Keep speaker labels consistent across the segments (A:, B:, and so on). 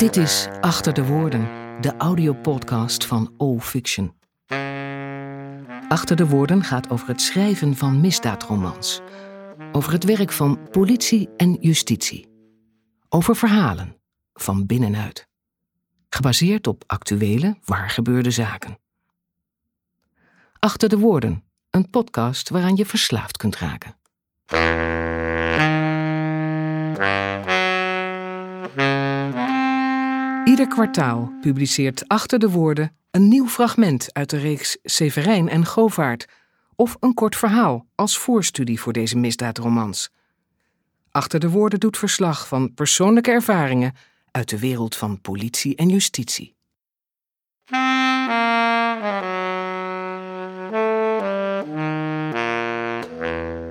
A: Dit is Achter de Woorden, de audiopodcast van O Fiction. Achter de Woorden gaat over het schrijven van misdaadromans. Over het werk van politie en justitie. Over verhalen, van binnenuit. Gebaseerd op actuele, waargebeurde zaken. Achter de Woorden, een podcast waaraan je verslaafd kunt raken. Ieder kwartaal publiceert Achter de Woorden een nieuw fragment uit de reeks Severijn en Govaart of een kort verhaal als voorstudie voor deze misdaadromans. Achter de Woorden doet verslag van persoonlijke ervaringen uit de wereld van politie en justitie.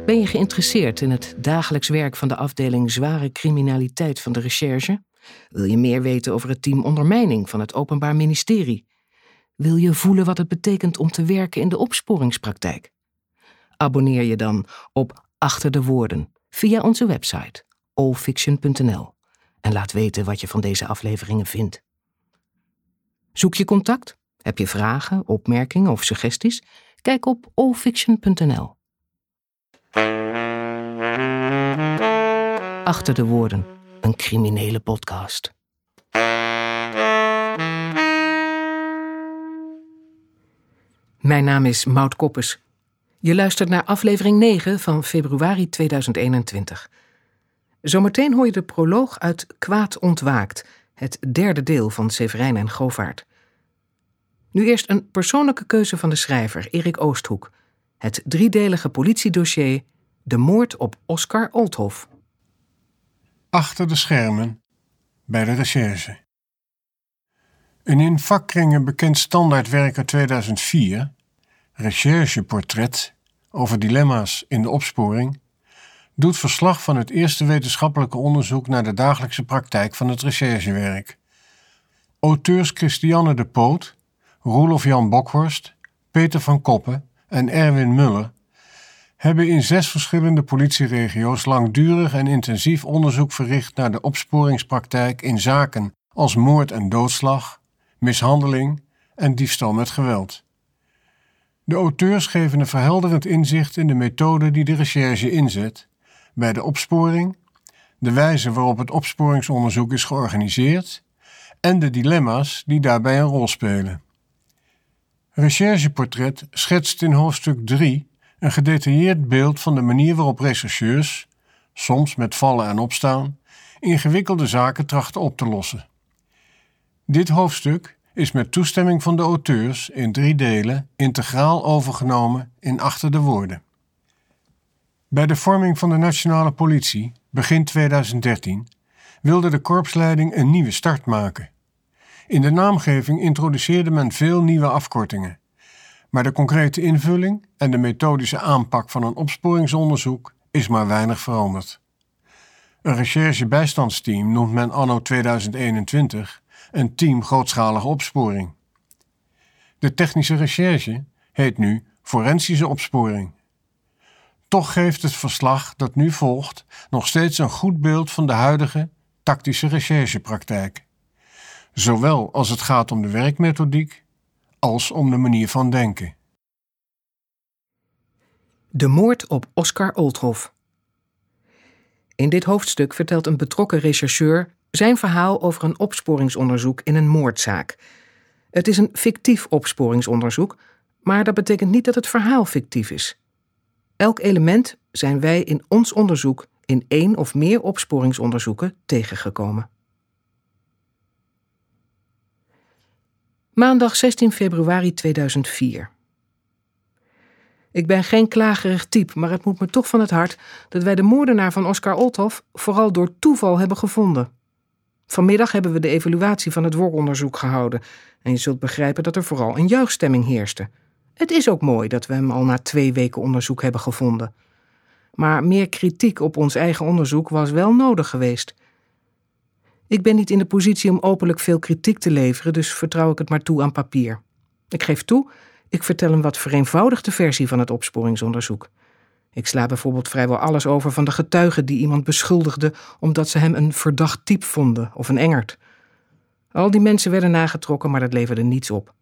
A: Ben je geïnteresseerd in het dagelijks werk van de afdeling zware criminaliteit van de recherche? Wil je meer weten over het team ondermijning van het Openbaar Ministerie? Wil je voelen wat het betekent om te werken in de opsporingspraktijk? Abonneer je dan op Achter de Woorden via onze website allfiction.nl en laat weten wat je van deze afleveringen vindt. Zoek je contact? Heb je vragen, opmerkingen of suggesties? Kijk op allfiction.nl. Achter de Woorden, een criminele podcast. Mijn naam is Maud Koppes. Je luistert naar aflevering 9 van februari 2021. Zometeen hoor je de proloog uit Kwaad ontwaakt, het derde deel van Severijn en Govaart. Nu eerst een persoonlijke keuze van de schrijver, Erik Oosthoek. Het driedelige politiedossier De moord op Oscar Oldhoff.
B: Achter de schermen bij de recherche. Een in vakkringen bekend standaardwerk uit 2004, Rechercheportret over dilemma's in de opsporing, doet verslag van het eerste wetenschappelijke onderzoek naar de dagelijkse praktijk van het recherchewerk. Auteurs Christiane de Poot, Roelof Jan Bokhorst, Peter van Koppen en Erwin Muller hebben in zes verschillende politieregio's langdurig en intensief onderzoek verricht naar de opsporingspraktijk in zaken als moord en doodslag, mishandeling en diefstal met geweld. De auteurs geven een verhelderend inzicht in de methode die de recherche inzet, bij de opsporing, de wijze waarop het opsporingsonderzoek is georganiseerd en de dilemma's die daarbij een rol spelen. Rechercheportret schetst in hoofdstuk 3 een gedetailleerd beeld van de manier waarop rechercheurs, soms met vallen en opstaan, ingewikkelde zaken trachten op te lossen. Dit hoofdstuk is met toestemming van de auteurs in drie delen integraal overgenomen in Achter de Woorden. Bij de vorming van de Nationale Politie, begin 2013, wilde de korpsleiding een nieuwe start maken. In de naamgeving introduceerde men veel nieuwe afkortingen, maar de concrete invulling en de methodische aanpak van een opsporingsonderzoek is maar weinig veranderd. Een recherche-bijstandsteam noemt men anno 2021 een team grootschalige opsporing. De technische recherche heet nu forensische opsporing. Toch geeft het verslag dat nu volgt nog steeds een goed beeld van de huidige tactische recherchepraktijk. Zowel als het gaat om de werkmethodiek als om de manier van denken.
A: De moord op Oscar Oldhoff. In dit hoofdstuk vertelt een betrokken rechercheur zijn verhaal over een opsporingsonderzoek in een moordzaak. Het is een fictief opsporingsonderzoek, maar dat betekent niet dat het verhaal fictief is. Elk element zijn wij in ons onderzoek in één of meer opsporingsonderzoeken tegengekomen. Maandag 16 februari 2004. Ik ben geen klagerig type, maar het moet me toch van het hart dat wij de moordenaar van Oscar Oldhoff vooral door toeval hebben gevonden. Vanmiddag hebben we de evaluatie van het woronderzoek gehouden en je zult begrijpen dat er vooral een juichstemming heerste. Het is ook mooi dat we hem al na twee weken onderzoek hebben gevonden. Maar meer kritiek op ons eigen onderzoek was wel nodig geweest. Ik ben niet in de positie om openlijk veel kritiek te leveren, dus vertrouw ik het maar toe aan papier. Ik geef toe, ik vertel een wat vereenvoudigde versie van het opsporingsonderzoek. Ik sla bijvoorbeeld vrijwel alles over van de getuigen die iemand beschuldigden omdat ze hem een verdacht type vonden of een engert. Al die mensen werden nagetrokken, maar dat leverde niets op.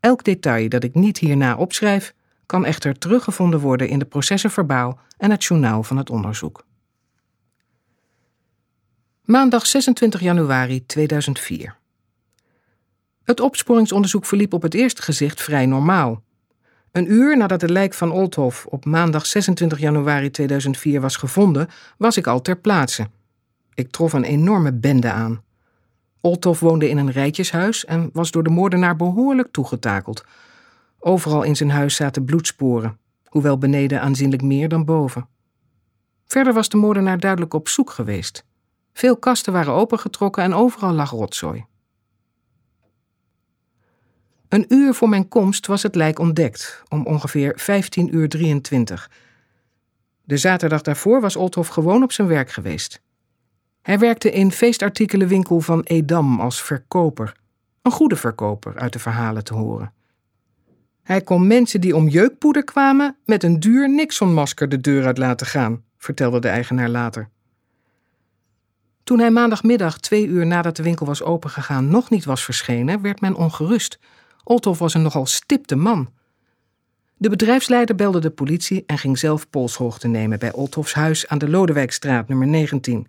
A: Elk detail dat ik niet hierna opschrijf, kan echter teruggevonden worden in de processen verbaal en het journaal van het onderzoek. Maandag 26 januari 2004. Het opsporingsonderzoek verliep op het eerste gezicht vrij normaal. Een uur nadat het lijk van Oldhof op maandag 26 januari 2004 was gevonden, was ik al ter plaatse. Ik trof een enorme bende aan. Oldhof woonde in een rijtjeshuis en was door de moordenaar behoorlijk toegetakeld. Overal in zijn huis zaten bloedsporen, hoewel beneden aanzienlijk meer dan boven. Verder was de moordenaar duidelijk op zoek geweest. Veel kasten waren opengetrokken en overal lag rotzooi. Een uur voor mijn komst was het lijk ontdekt, om ongeveer 15 uur 23. De zaterdag daarvoor was Olthof gewoon op zijn werk geweest. Hij werkte in feestartikelenwinkel van Edam als verkoper. Een goede verkoper uit de verhalen te horen. Hij kon mensen die om jeukpoeder kwamen met een duur Nixon-masker de deur uit laten gaan, vertelde de eigenaar later. Toen hij maandagmiddag, twee uur nadat de winkel was opengegaan, nog niet was verschenen, werd men ongerust. Olthof was een nogal stipte man. De bedrijfsleider belde de politie en ging zelf polshoogte nemen bij Olthofs huis aan de Lodewijkstraat nummer 19.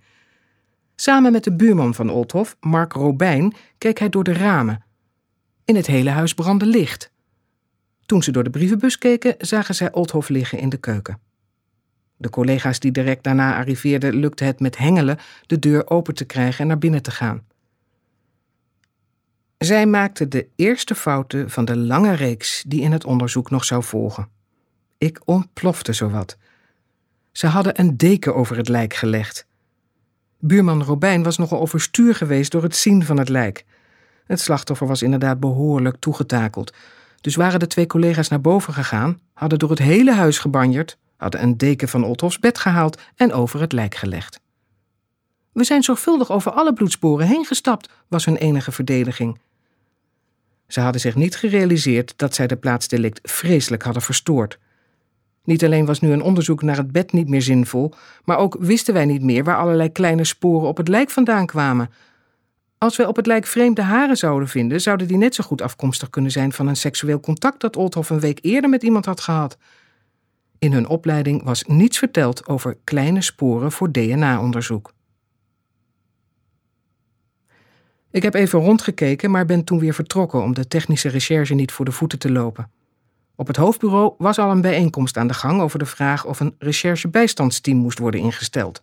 A: Samen met de buurman van Olthof, Mark Robijn, keek hij door de ramen. In het hele huis brandde licht. Toen ze door de brievenbus keken, zagen zij Olthof liggen in de keuken. De collega's die direct daarna arriveerden, lukte het met hengelen de deur open te krijgen en naar binnen te gaan. Zij maakten de eerste fouten van de lange reeks die in het onderzoek nog zou volgen. Ik ontplofte zowat. Ze hadden een deken over het lijk gelegd. Buurman Robijn was nogal overstuur geweest door het zien van het lijk. Het slachtoffer was inderdaad behoorlijk toegetakeld. Dus waren de twee collega's naar boven gegaan, hadden door het hele huis gebanjerd, hadden een deken van Othofs bed gehaald en over het lijk gelegd. We zijn zorgvuldig over alle bloedsporen heen gestapt, was hun enige verdediging. Ze hadden zich niet gerealiseerd dat zij de plaatsdelict vreselijk hadden verstoord. Niet alleen was nu een onderzoek naar het bed niet meer zinvol, maar ook wisten wij niet meer waar allerlei kleine sporen op het lijk vandaan kwamen. Als wij op het lijk vreemde haren zouden vinden, zouden die net zo goed afkomstig kunnen zijn van een seksueel contact dat Oldhoff een week eerder met iemand had gehad. In hun opleiding was niets verteld over kleine sporen voor DNA-onderzoek. Ik heb even rondgekeken, maar ben toen weer vertrokken om de technische recherche niet voor de voeten te lopen. Op het hoofdbureau was al een bijeenkomst aan de gang over de vraag of een recherchebijstandsteam moest worden ingesteld.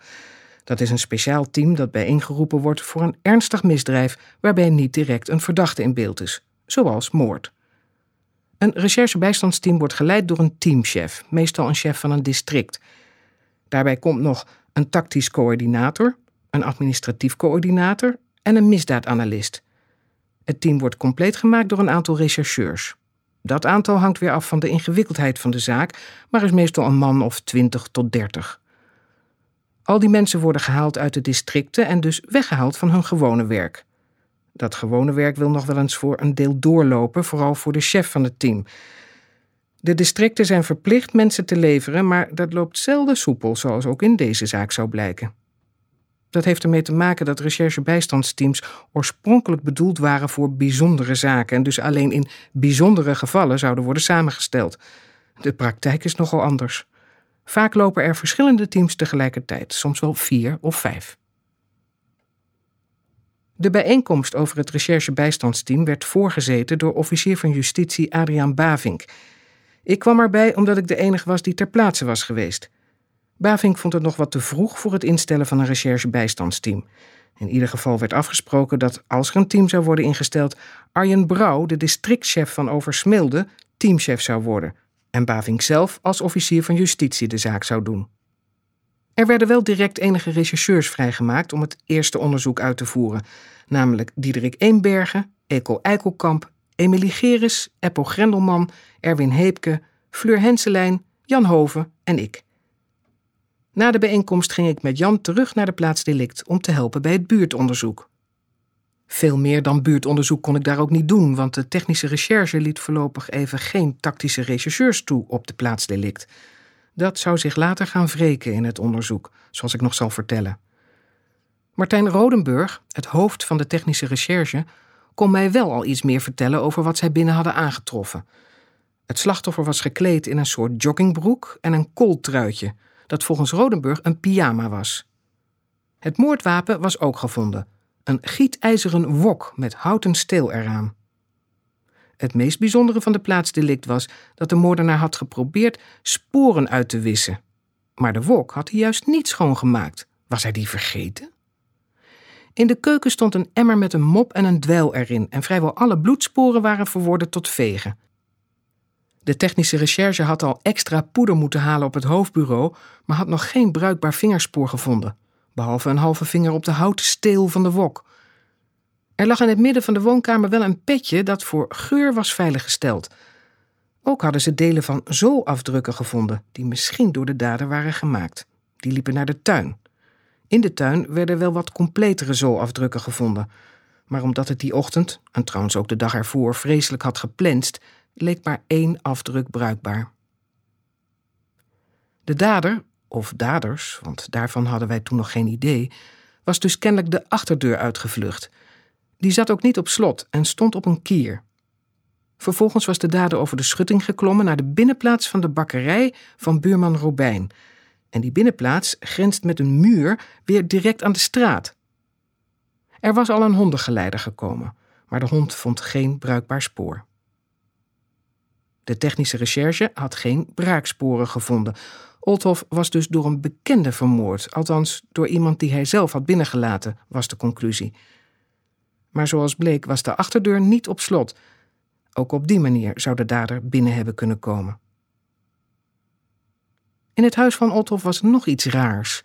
A: Dat is een speciaal team dat bijeengeroepen wordt voor een ernstig misdrijf waarbij niet direct een verdachte in beeld is, zoals moord. Een recherchebijstandsteam wordt geleid door een teamchef, meestal een chef van een district. Daarbij komt nog een tactisch coördinator, een administratief coördinator en een misdaadanalist. Het team wordt compleet gemaakt door een aantal rechercheurs. Dat aantal hangt weer af van de ingewikkeldheid van de zaak, maar is meestal een man of 20 tot 30. Al die mensen worden gehaald uit de districten en dus weggehaald van hun gewone werk. Dat gewone werk wil nog wel eens voor een deel doorlopen, vooral voor de chef van het team. De districten zijn verplicht mensen te leveren, maar dat loopt zelden soepel, zoals ook in deze zaak zou blijken. Dat heeft ermee te maken dat recherchebijstandsteams oorspronkelijk bedoeld waren voor bijzondere zaken en dus alleen in bijzondere gevallen zouden worden samengesteld. De praktijk is nogal anders. Vaak lopen er verschillende teams tegelijkertijd, soms wel vier of vijf. De bijeenkomst over het recherchebijstandsteam werd voorgezeten door officier van justitie Adriaan Bavink. Ik kwam erbij omdat ik de enige was die ter plaatse was geweest. Bavink vond het nog wat te vroeg voor het instellen van een recherchebijstandsteam. In ieder geval werd afgesproken dat als er een team zou worden ingesteld, Arjen Brouw, de districtchef van Oversmilde, teamchef zou worden en Bavink zelf als officier van justitie de zaak zou doen. Er werden wel direct enige rechercheurs vrijgemaakt om het eerste onderzoek uit te voeren, namelijk Diederik Eenbergen, Eko Eikelkamp, Emilie Geris, Eppo Grendelman, Erwin Heepke, Fleur Henselijn, Jan Hoven en ik. Na de bijeenkomst ging ik met Jan terug naar de plaats delict om te helpen bij het buurtonderzoek. Veel meer dan buurtonderzoek kon ik daar ook niet doen, want de technische recherche liet voorlopig even geen tactische rechercheurs toe op de plaats delict. Dat zou zich later gaan wreken in het onderzoek, zoals ik nog zal vertellen. Martijn Rodenburg, het hoofd van de technische recherche, kon mij wel al iets meer vertellen over wat zij binnen hadden aangetroffen. Het slachtoffer was gekleed in een soort joggingbroek en een kooltruitje, dat volgens Rodenburg een pyjama was. Het moordwapen was ook gevonden: een gietijzeren wok met houten steel eraan. Het meest bijzondere van de plaatsdelict was dat de moordenaar had geprobeerd sporen uit te wissen. Maar de wok had hij juist niet schoongemaakt. Was hij die vergeten? In de keuken stond een emmer met een mop en een dweil erin en vrijwel alle bloedsporen waren verworden tot vegen. De technische recherche had al extra poeder moeten halen op het hoofdbureau, maar had nog geen bruikbaar vingerspoor gevonden, behalve een halve vinger op de houten steel van de wok. Er lag in het midden van de woonkamer wel een petje dat voor geur was veiliggesteld. Ook hadden ze delen van zoolafdrukken gevonden, die misschien door de dader waren gemaakt. Die liepen naar de tuin. In de tuin werden wel wat completere zoolafdrukken gevonden. Maar omdat het die ochtend, en trouwens ook de dag ervoor, vreselijk had geplenst, leek maar één afdruk bruikbaar. De dader, of daders, want daarvan hadden wij toen nog geen idee, was dus kennelijk de achterdeur uitgevlucht. Die zat ook niet op slot en stond op een kier. Vervolgens was de dader over de schutting geklommen naar de binnenplaats van de bakkerij van buurman Robijn. En die binnenplaats grenst met een muur weer direct aan de straat. Er was al een hondengeleider gekomen, maar de hond vond geen bruikbaar spoor. De technische recherche had geen braaksporen gevonden. Olthof was dus door een bekende vermoord, althans door iemand die hij zelf had binnengelaten, was de conclusie. Maar zoals bleek was de achterdeur niet op slot. Ook op die manier zou de dader binnen hebben kunnen komen. In het huis van Olthof was nog iets raars.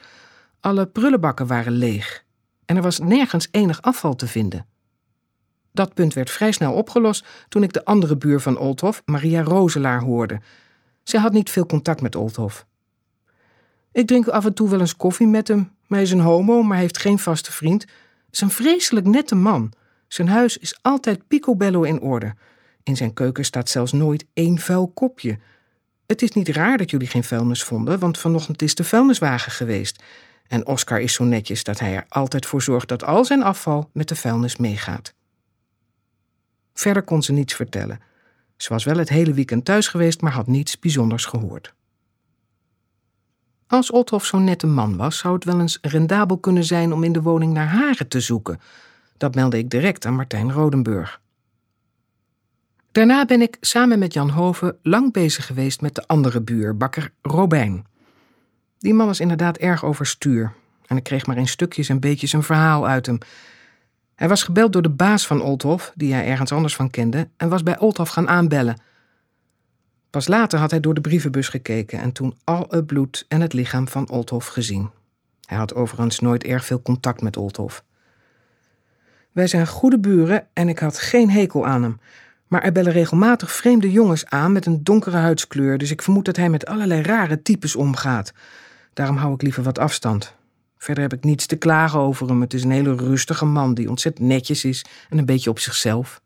A: Alle prullenbakken waren leeg en er was nergens enig afval te vinden. Dat punt werd vrij snel opgelost toen ik de andere buur van Olthof, Maria Roselaar, hoorde. Zij had niet veel contact met Olthof. Ik drink af en toe wel eens koffie met hem. Hij is een homo, maar heeft geen vaste vriend. Is een vreselijk nette man. Zijn huis is altijd picobello in orde. In zijn keuken staat zelfs nooit één vuil kopje. Het is niet raar dat jullie geen vuilnis vonden, want vanochtend is de vuilniswagen geweest. En Oscar is zo netjes dat hij er altijd voor zorgt dat al zijn afval met de vuilnis meegaat. Verder kon ze niets vertellen. Ze was wel het hele weekend thuis geweest, maar had niets bijzonders gehoord. Als Othoff zo'n nette man was, zou het wel eens rendabel kunnen zijn om in de woning naar haren te zoeken. Dat meldde ik direct aan Martijn Rodenburg. Daarna ben ik samen met Jan Hoven lang bezig geweest met de andere buur, bakker Robijn. Die man was inderdaad erg overstuur en ik kreeg maar in stukjes en beetjes een verhaal uit hem hij was gebeld door de baas van Olthof, die hij ergens anders van kende, en was bij Olthof gaan aanbellen. Pas later had hij door de brievenbus gekeken en toen al het bloed en het lichaam van Olthof gezien. Hij had overigens nooit erg veel contact met Olthof. Wij zijn goede buren en ik had geen hekel aan hem. Maar er bellen regelmatig vreemde jongens aan met een donkere huidskleur, dus ik vermoed dat hij met allerlei rare types omgaat. Daarom hou ik liever wat afstand. Verder heb ik niets te klagen over hem. Het is een hele rustige man die ontzettend netjes is en een beetje op zichzelf.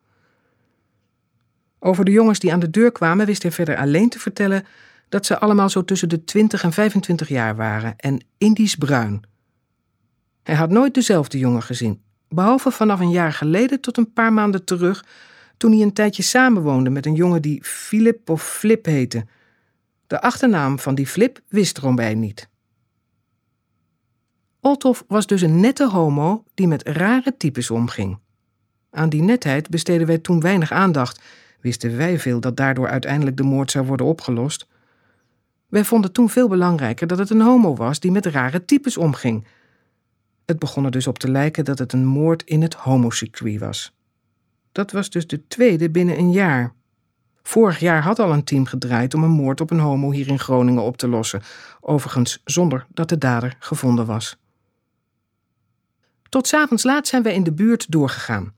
A: Over de jongens die aan de deur kwamen wist hij verder alleen te vertellen dat ze allemaal zo tussen de 20 en 25 jaar waren en Indisch bruin. Hij had nooit dezelfde jongen gezien, behalve vanaf een jaar geleden tot een paar maanden terug, toen hij een tijdje samenwoonde met een jongen die Philip of Flip heette. De achternaam van die Flip wist Rombij niet. Olthof was dus een nette homo die met rare types omging. Aan die netheid besteden wij toen weinig aandacht, wisten wij veel dat daardoor uiteindelijk de moord zou worden opgelost. Wij vonden toen veel belangrijker dat het een homo was die met rare types omging. Het begon er dus op te lijken dat het een moord in het homocircuit was. Dat was dus de tweede binnen een jaar. Vorig jaar had al een team gedraaid om een moord op een homo hier in Groningen op te lossen, overigens zonder dat de dader gevonden was. Tot avonds laat zijn wij in de buurt doorgegaan.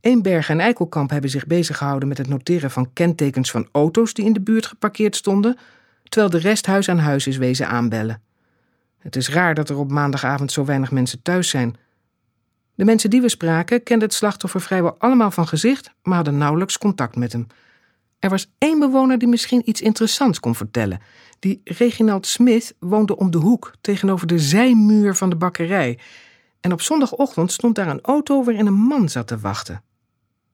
A: Eenberg en Eikelkamp hebben zich bezig gehouden met het noteren van kentekens van auto's die in de buurt geparkeerd stonden, terwijl de rest huis aan huis is wezen aanbellen. Het is raar dat er op maandagavond zo weinig mensen thuis zijn. De mensen die we spraken kenden het slachtoffer vrijwel allemaal van gezicht, maar hadden nauwelijks contact met hem. Er was één bewoner die misschien iets interessants kon vertellen. Die Reginald Smith woonde om de hoek tegenover de zijmuur van de bakkerij En op zondagochtend stond daar een auto waarin een man zat te wachten.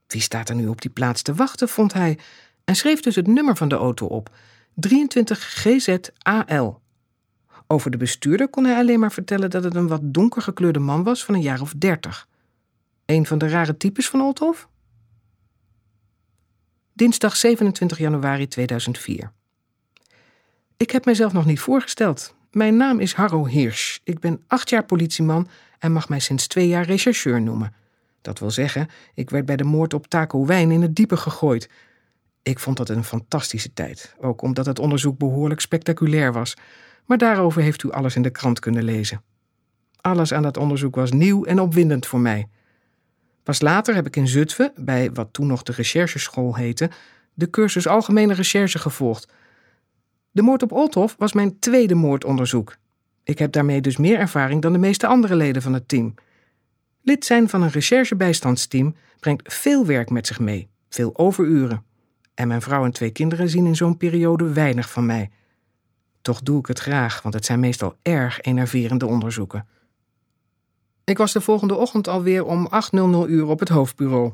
A: Wie staat er nu op die plaats te wachten, vond hij en schreef dus het nummer van de auto op: 23 GZAL. Over de bestuurder kon hij alleen maar vertellen dat het een wat donker gekleurde man was van een jaar of dertig. Een van de rare types van Olthof? Dinsdag 27 januari 2004. Ik heb mijzelf nog niet voorgesteld. Mijn naam is Harro Hirsch. Ik ben acht jaar politieman en mag mij sinds twee jaar rechercheur noemen. Dat wil zeggen, ik werd bij de moord op Taco Wijn in het diepe gegooid. Ik vond dat een fantastische tijd, ook omdat het onderzoek behoorlijk spectaculair was. Maar daarover heeft u alles in de krant kunnen lezen. Alles aan dat onderzoek was nieuw en opwindend voor mij. Pas later heb ik in Zutphen, bij wat toen nog de rechercheschool heette, de cursus Algemene Recherche gevolgd. De moord op Olthof was mijn tweede moordonderzoek. Ik heb daarmee dus meer ervaring dan de meeste andere leden van het team. Lid zijn van een recherchebijstandsteam brengt veel werk met zich mee, veel overuren. En mijn vrouw en twee kinderen zien in zo'n periode weinig van mij. Toch doe ik het graag, want het zijn meestal erg enerverende onderzoeken. Ik was de volgende ochtend alweer om 8.00 uur op het hoofdbureau.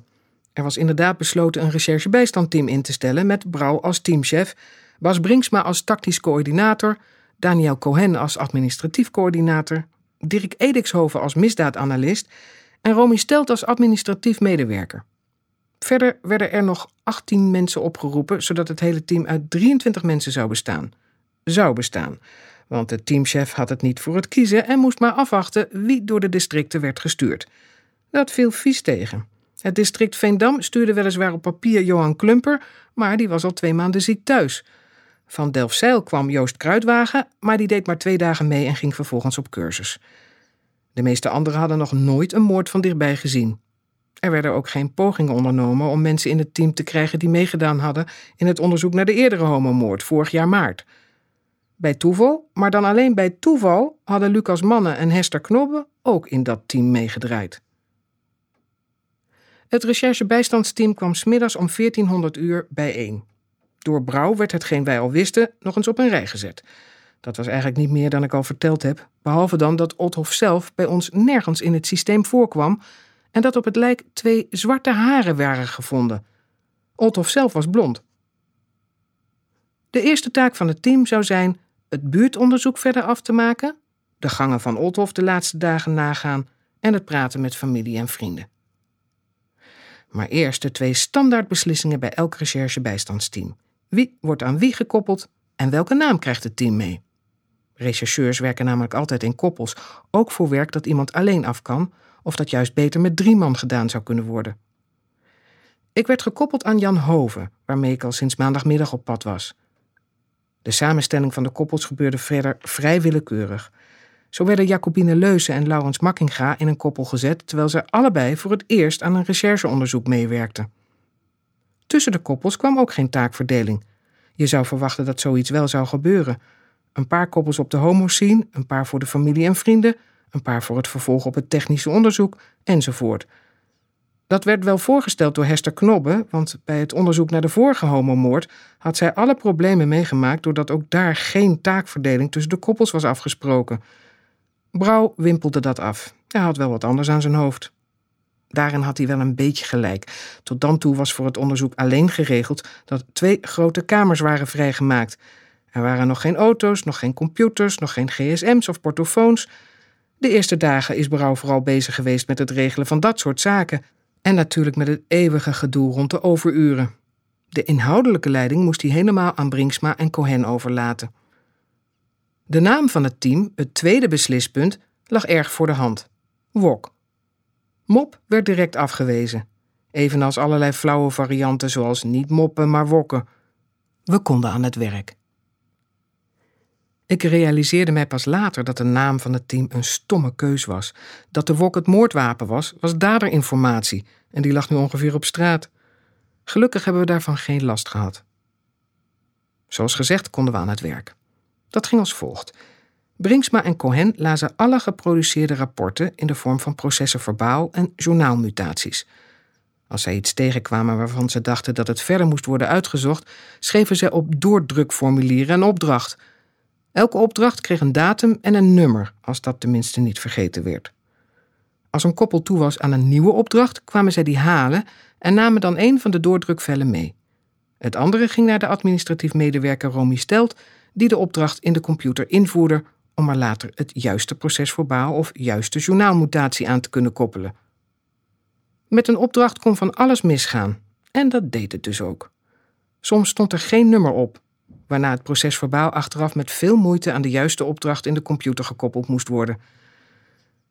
A: Er was inderdaad besloten een recherchebijstandteam in te stellen met Brouw als teamchef, Bas Brinksma als tactisch coördinator, Daniel Cohen als administratief coördinator, Dirk Edixhoven als misdaadanalist en Romy Stelt als administratief medewerker. Verder werden er nog 18 mensen opgeroepen, zodat het hele team uit 23 mensen zou bestaan. Zou bestaan, want de teamchef had het niet voor het kiezen en moest maar afwachten wie door de districten werd gestuurd. Dat viel vies tegen. Het district Veendam stuurde weliswaar op papier Johan Klumper, maar die was al twee maanden ziek thuis. Van Delfzijl kwam Joost Kruidwagen, maar die deed maar twee dagen mee en ging vervolgens op cursus. De meeste anderen hadden nog nooit een moord van dichtbij gezien. Er werden ook geen pogingen ondernomen om mensen in het team te krijgen die meegedaan hadden in het onderzoek naar de eerdere homomoord vorig jaar maart. Bij toeval, maar dan alleen bij toeval, hadden Lucas Mannen en Hester Knobbe ook in dat team meegedraaid. Het recherchebijstandsteam kwam smiddags om 1400 uur bijeen. Door Brouw werd hetgeen wij al wisten nog eens op een rij gezet. Dat was eigenlijk niet meer dan ik al verteld heb, behalve dan dat Othof zelf bij ons nergens in het systeem voorkwam en dat op het lijk twee zwarte haren waren gevonden. Othof zelf was blond. De eerste taak van het team zou zijn het buurtonderzoek verder af te maken, de gangen van Othof de laatste dagen nagaan en het praten met familie en vrienden. Maar eerst de twee standaardbeslissingen bij elk recherchebijstandsteam. Wie wordt aan wie gekoppeld en welke naam krijgt het team mee? Rechercheurs werken namelijk altijd in koppels, ook voor werk dat iemand alleen af kan, of dat juist beter met drie man gedaan zou kunnen worden. Ik werd gekoppeld aan Jan Hoven, waarmee ik al sinds maandagmiddag op pad was. De samenstelling van de koppels gebeurde verder vrij willekeurig. Zo werden Jacobine Leuze en Laurens Makkinga in een koppel gezet, terwijl ze allebei voor het eerst aan een rechercheonderzoek meewerkten. Tussen de koppels kwam ook geen taakverdeling. Je zou verwachten dat zoiets wel zou gebeuren. Een paar koppels op de homoscene, een paar voor de familie en vrienden, een paar voor het vervolg op het technische onderzoek, enzovoort. Dat werd wel voorgesteld door Hester Knobbe, want bij het onderzoek naar de vorige homomoord had zij alle problemen meegemaakt doordat ook daar geen taakverdeling tussen de koppels was afgesproken. Brouw wimpelde dat af. Hij had wel wat anders aan zijn hoofd. Daarin had hij wel een beetje gelijk. Tot dan toe was voor het onderzoek alleen geregeld dat twee grote kamers waren vrijgemaakt. Er waren nog geen auto's, nog geen computers, nog geen gsm's of portofoons. De eerste dagen is Brouw vooral bezig geweest met het regelen van dat soort zaken. En natuurlijk met het eeuwige gedoe rond de overuren. De inhoudelijke leiding moest hij helemaal aan Brinksma en Cohen overlaten. De naam van het team, het tweede beslispunt, lag erg voor de hand: WOK. Mop werd direct afgewezen, evenals allerlei flauwe varianten zoals niet moppen, maar wokken. We konden aan het werk. Ik realiseerde mij pas later dat de naam van het team een stomme keus was. Dat de wok het moordwapen was, was daderinformatie en die lag nu ongeveer op straat. Gelukkig hebben we daarvan geen last gehad. Zoals gezegd konden we aan het werk. Dat ging als volgt. Brinksma en Cohen lazen alle geproduceerde rapporten in de vorm van processen verbaal en journaalmutaties. Als zij iets tegenkwamen waarvan ze dachten dat het verder moest worden uitgezocht, schreven ze op doordrukformulieren een opdracht. Elke opdracht kreeg een datum en een nummer, als dat tenminste niet vergeten werd. Als een koppel toe was aan een nieuwe opdracht, kwamen zij die halen en namen dan een van de doordrukvellen mee. Het andere ging naar de administratief medewerker Romy Stelt, die de opdracht in de computer invoerde om er later het juiste procesverbaal of juiste journaalmutatie aan te kunnen koppelen. Met een opdracht kon van alles misgaan, en dat deed het dus ook. Soms stond er geen nummer op, waarna het procesverbaal achteraf met veel moeite aan de juiste opdracht in de computer gekoppeld moest worden.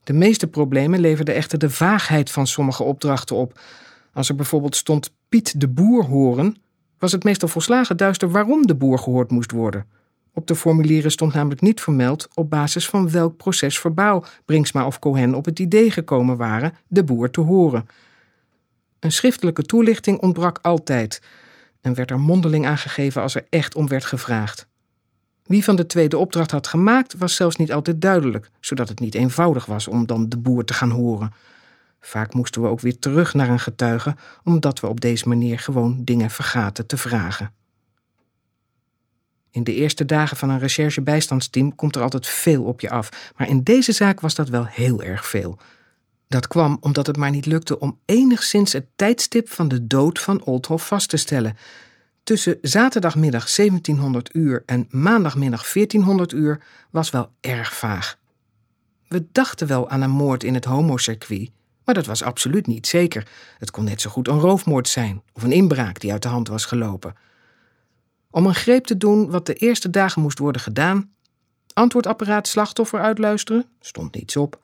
A: De meeste problemen leverde echter de vaagheid van sommige opdrachten op. Als er bijvoorbeeld stond Piet de Boer horen, was het meestal volslagen duister waarom de boer gehoord moest worden. Op de formulieren stond namelijk niet vermeld op basis van welk procesverbaal Brinksma of Cohen op het idee gekomen waren de boer te horen. Een schriftelijke toelichting ontbrak altijd en werd er mondeling aangegeven als er echt om werd gevraagd. Wie van de twee de opdracht had gemaakt, was zelfs niet altijd duidelijk, zodat het niet eenvoudig was om dan de boer te gaan horen. Vaak moesten we ook weer terug naar een getuige, omdat we op deze manier gewoon dingen vergaten te vragen. In de eerste dagen van een recherche-bijstandsteam komt er altijd veel op je af, maar in deze zaak was dat wel heel erg veel. Dat kwam omdat het maar niet lukte om enigszins het tijdstip van de dood van Oldhoff vast te stellen. Tussen zaterdagmiddag 1700 uur en maandagmiddag 1400 uur was wel erg vaag. We dachten wel aan een moord in het homocircuit, maar dat was absoluut niet zeker. Het kon net zo goed een roofmoord zijn of een inbraak die uit de hand was gelopen. Om een greep te doen wat de eerste dagen moest worden gedaan, antwoordapparaat slachtoffer uitluisteren, stond niets op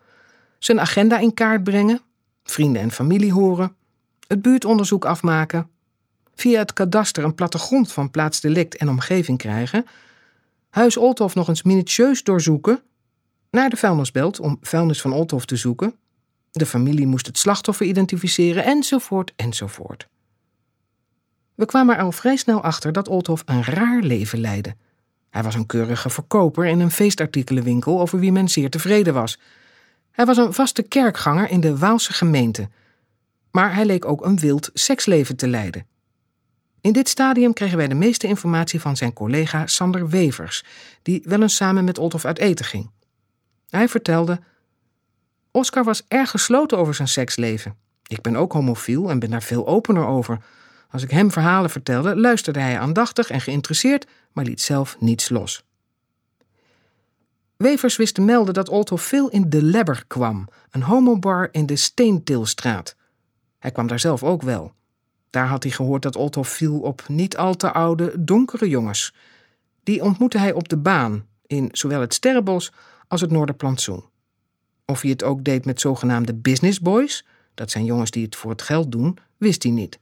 A: zijn agenda in kaart brengen, vrienden en familie horen, het buurtonderzoek afmaken, via het kadaster een plattegrond van plaatsdelict en omgeving krijgen, huis Olthof nog eens minutieus doorzoeken, naar de vuilnisbelt om vuilnis van Olthof te zoeken, de familie moest het slachtoffer identificeren, enzovoort, enzovoort. We kwamen er al vrij snel achter dat Olthof een raar leven leidde. Hij was een keurige verkoper in een feestartikelenwinkel over wie men zeer tevreden was. Hij was een vaste kerkganger in de Waalse gemeente, maar hij leek ook een wild seksleven te leiden. In dit stadium kregen wij de meeste informatie van zijn collega Sander Wevers, die wel eens samen met Olthof uit eten ging. Hij vertelde: Oscar was erg gesloten over zijn seksleven. Ik ben ook homofiel en ben daar veel opener over. Als ik hem verhalen vertelde, luisterde hij aandachtig en geïnteresseerd, maar liet zelf niets los. Wevers wist te melden dat Olthof veel in De Lebber kwam, een homobar in de Steentilstraat. Hij kwam daar zelf ook wel. Daar had hij gehoord dat Olthof viel op niet al te oude, donkere jongens. Die ontmoette hij op de baan, in zowel het Sterrenbos als het Noorderplantsoen. Of hij het ook deed met zogenaamde business boys, dat zijn jongens die het voor het geld doen, wist hij niet.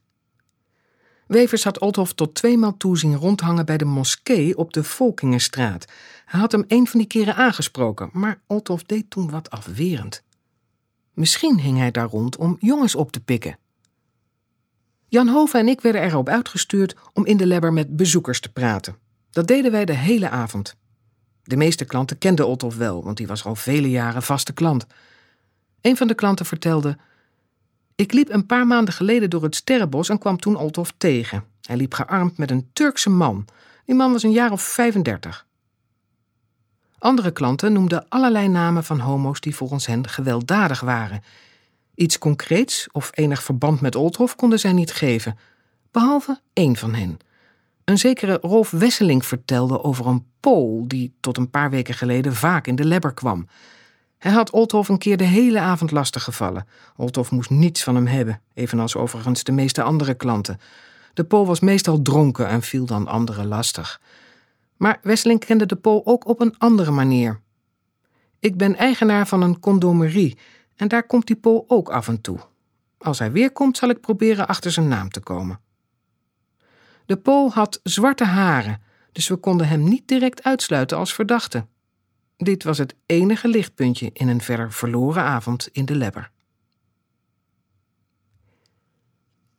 A: Wevers had Olthof tot tweemaal toe zien rondhangen bij de moskee op de Volkingenstraat. Hij had hem een van die keren aangesproken, maar Olthof deed toen wat afwerend. Misschien hing hij daar rond om jongens op te pikken. Jan Hoven en ik werden erop uitgestuurd om in de Lebber met bezoekers te praten. Dat deden wij de hele avond. De meeste klanten kenden Olthof wel, want die was al vele jaren vaste klant. Een van de klanten vertelde ik liep een paar maanden geleden door het Sterrenbos en kwam toen Olthof tegen. Hij liep gearmd met een Turkse man. Die man was een jaar of 35. Andere klanten noemden allerlei namen van homo's die volgens hen gewelddadig waren. Iets concreets of enig verband met Olthof konden zij niet geven, behalve één van hen. Een zekere Rolf Wesseling vertelde over een Pool die tot een paar weken geleden vaak in de Lebber kwam. Hij had Olthof een keer de hele avond lastig gevallen. Olthof moest niets van hem hebben, evenals overigens de meeste andere klanten. De Pool was meestal dronken en viel dan anderen lastig. Maar Wesseling kende de Pool ook op een andere manier. Ik ben eigenaar van een condomerie en daar komt die Pool ook af en toe. Als hij weer komt, zal ik proberen achter zijn naam te komen. De Pool had zwarte haren, dus we konden hem niet direct uitsluiten als verdachte. Dit was het enige lichtpuntje in een verder verloren avond in de Lebber.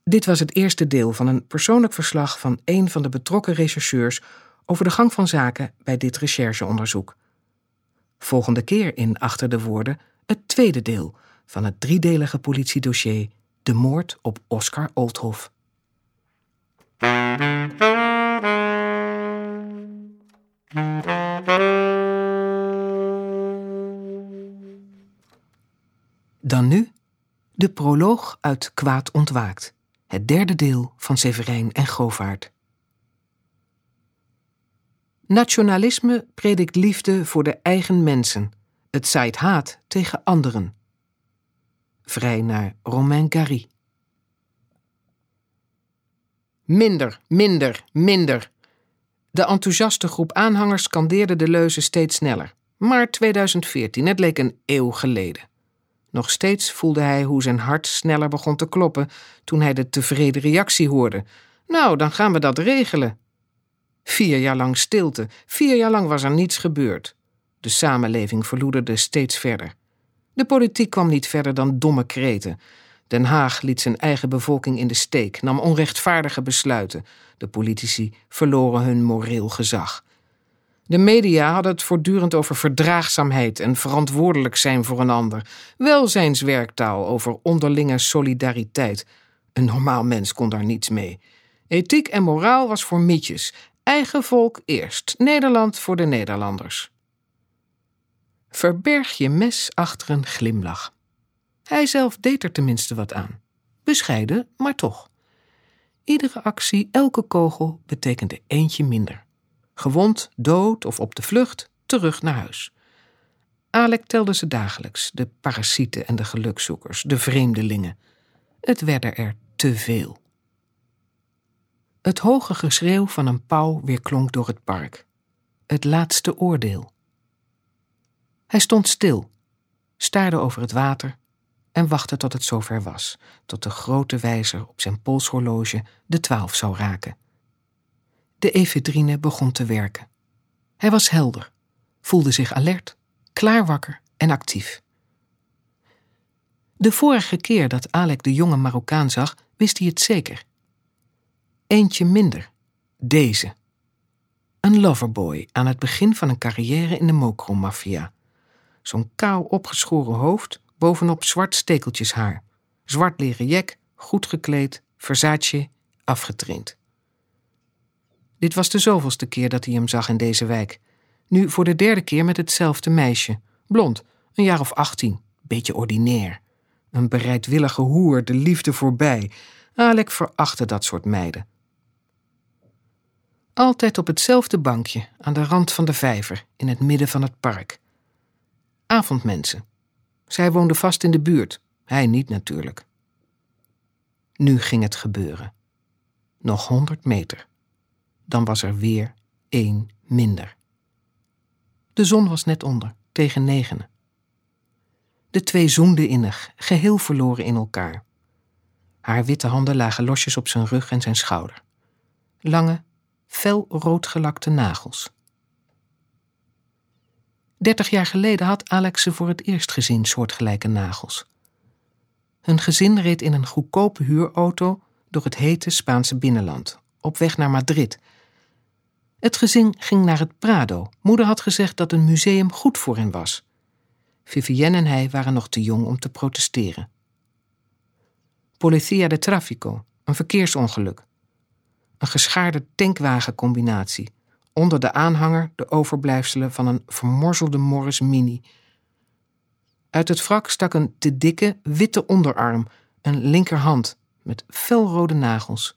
A: Dit was het eerste deel van een persoonlijk verslag van een van de betrokken rechercheurs over de gang van zaken bij dit rechercheonderzoek. Volgende keer in Achter de Woorden het tweede deel van het driedelige politiedossier De moord op Oscar Oldhof. Dan nu de proloog uit Kwaad ontwaakt, het derde deel van Severijn en Govaert. Nationalisme predikt liefde voor de eigen mensen. Het zaait haat tegen anderen. Vrij naar Romain Gary. Minder, minder, minder. De enthousiaste groep aanhangers scandeerde de leuzen steeds sneller. Maar 2014, het leek een eeuw geleden. Nog steeds voelde hij hoe zijn hart sneller begon te kloppen toen hij de tevreden reactie hoorde. Nou, dan gaan we dat regelen. Vier jaar lang stilte, vier jaar lang was er niets gebeurd. De samenleving verloederde steeds verder. De politiek kwam niet verder dan domme kreten. Den Haag liet zijn eigen bevolking in de steek, nam onrechtvaardige besluiten. De politici verloren hun moreel gezag. De media hadden het voortdurend over verdraagzaamheid en verantwoordelijk zijn voor een ander. Welzijnswerktaal over onderlinge solidariteit. Een normaal mens kon daar niets mee. Ethiek en moraal was voor mietjes. Eigen volk eerst, Nederland voor de Nederlanders. Verberg je mes achter een glimlach. Hij zelf deed er tenminste wat aan. Bescheiden, maar toch. Iedere actie, elke kogel betekende eentje minder. Gewond, dood of op de vlucht, terug naar huis. Alek telde ze dagelijks, de parasieten en de gelukzoekers, de vreemdelingen. Het werden er te veel. Het hoge geschreeuw van een pauw weerklonk door het park. Het laatste oordeel. Hij stond stil, staarde over het water en wachtte tot het zover was, tot de grote wijzer op zijn polshorloge de twaalf zou raken. De efedrine begon te werken. Hij was helder, voelde zich alert, klaarwakker en actief. De vorige keer dat Alek de jonge Marokkaan zag, wist hij het zeker. Eentje minder. Deze. Een loverboy aan het begin van een carrière in de mokromafia. Zo'n kaal opgeschoren hoofd, bovenop zwart stekeltjeshaar. Zwart leren jek, goed gekleed, Versace, afgetraind. Dit was de zoveelste keer dat hij hem zag in deze wijk. Nu voor de derde keer met hetzelfde meisje. Blond, een jaar of achttien, beetje ordinair. Een bereidwillige hoer, de liefde voorbij. Alek verachtte dat soort meiden. Altijd op hetzelfde bankje, aan de rand van de vijver, in het midden van het park. Avondmensen. Zij woonde vast in de buurt, hij niet natuurlijk. Nu ging het gebeuren. Nog honderd meter. Dan was er weer één minder. De zon was net onder, tegen negenen. De twee zoenden innig, geheel verloren in elkaar. Haar witte handen lagen losjes op zijn rug en zijn schouder. Lange, fel roodgelakte nagels. Dertig jaar geleden had Alex ze voor het eerst gezien, soortgelijke nagels. Hun gezin reed in een goedkope huurauto door het hete Spaanse binnenland, op weg naar Madrid. Het gezin ging naar het Prado. Moeder had gezegd dat een museum goed voor hen was. Vivienne en hij waren nog te jong om te protesteren. Policia de Trafico, een verkeersongeluk. Een geschaarde tankwagencombinatie. Onder de aanhanger de overblijfselen van een vermorzelde Morris Mini. Uit het wrak stak een te dikke, witte onderarm, een linkerhand met felrode nagels,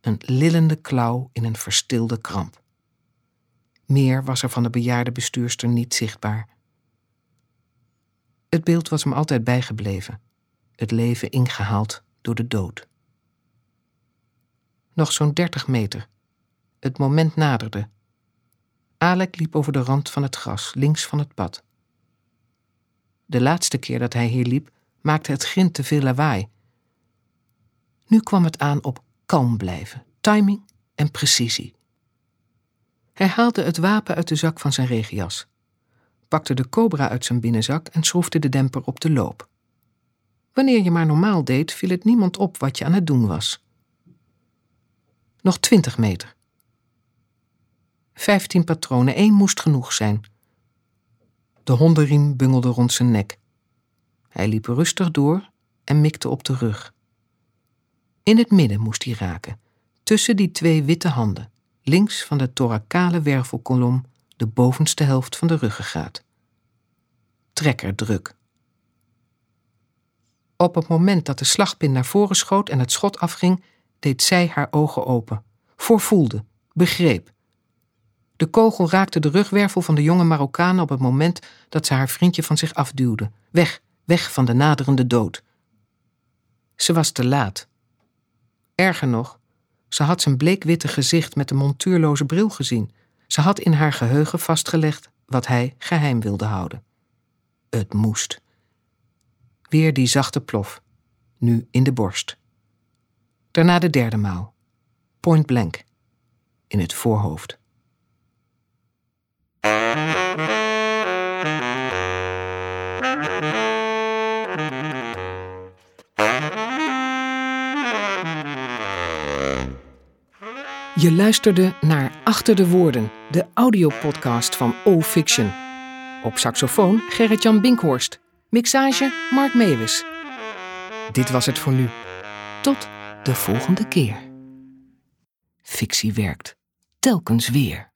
A: een lillende klauw in een verstilde kramp. Meer was er van de bejaarde bestuurster niet zichtbaar. Het beeld was hem altijd bijgebleven, het leven ingehaald door de dood. Nog zo'n dertig meter. Het moment naderde. Alek liep over de rand van het gras, links van het pad. De laatste keer dat hij hier liep, maakte het grind te veel lawaai. Nu kwam het aan op kalm blijven, timing en precisie. Hij haalde het wapen uit de zak van zijn regenjas, pakte de cobra uit zijn binnenzak en schroefde de demper op de loop. Wanneer je maar normaal deed, viel het niemand op wat je aan het doen was. Nog twintig meter. Vijftien patronen, één moest genoeg zijn. De hondenriem bungelde rond zijn nek. Hij liep rustig door en mikte op de rug. In het midden moest hij raken, tussen die twee witte handen, links van de thoracale wervelkolom, de bovenste helft van de ruggengraat. Trekker druk. Op het moment dat de slagpin naar voren schoot en het schot afging, deed zij haar ogen open. Voorvoelde, begreep. De kogel raakte de rugwervel van de jonge Marokkaan op het moment dat ze haar vriendje van zich afduwde. Weg, weg van de naderende dood. Ze was te laat. Erger nog, ze had zijn bleekwitte gezicht met de montuurloze bril gezien. Ze had in haar geheugen vastgelegd wat hij geheim wilde houden. Het moest. Weer die zachte plof, nu in de borst. Daarna de derde maal, point blank, in het voorhoofd. Je luisterde naar Achter de Woorden, de audiopodcast van O Fiction. Op saxofoon Gerrit-Jan Binkhorst. Mixage Mark Meewes. Dit was het voor nu. Tot de volgende keer. Fictie werkt. Telkens weer.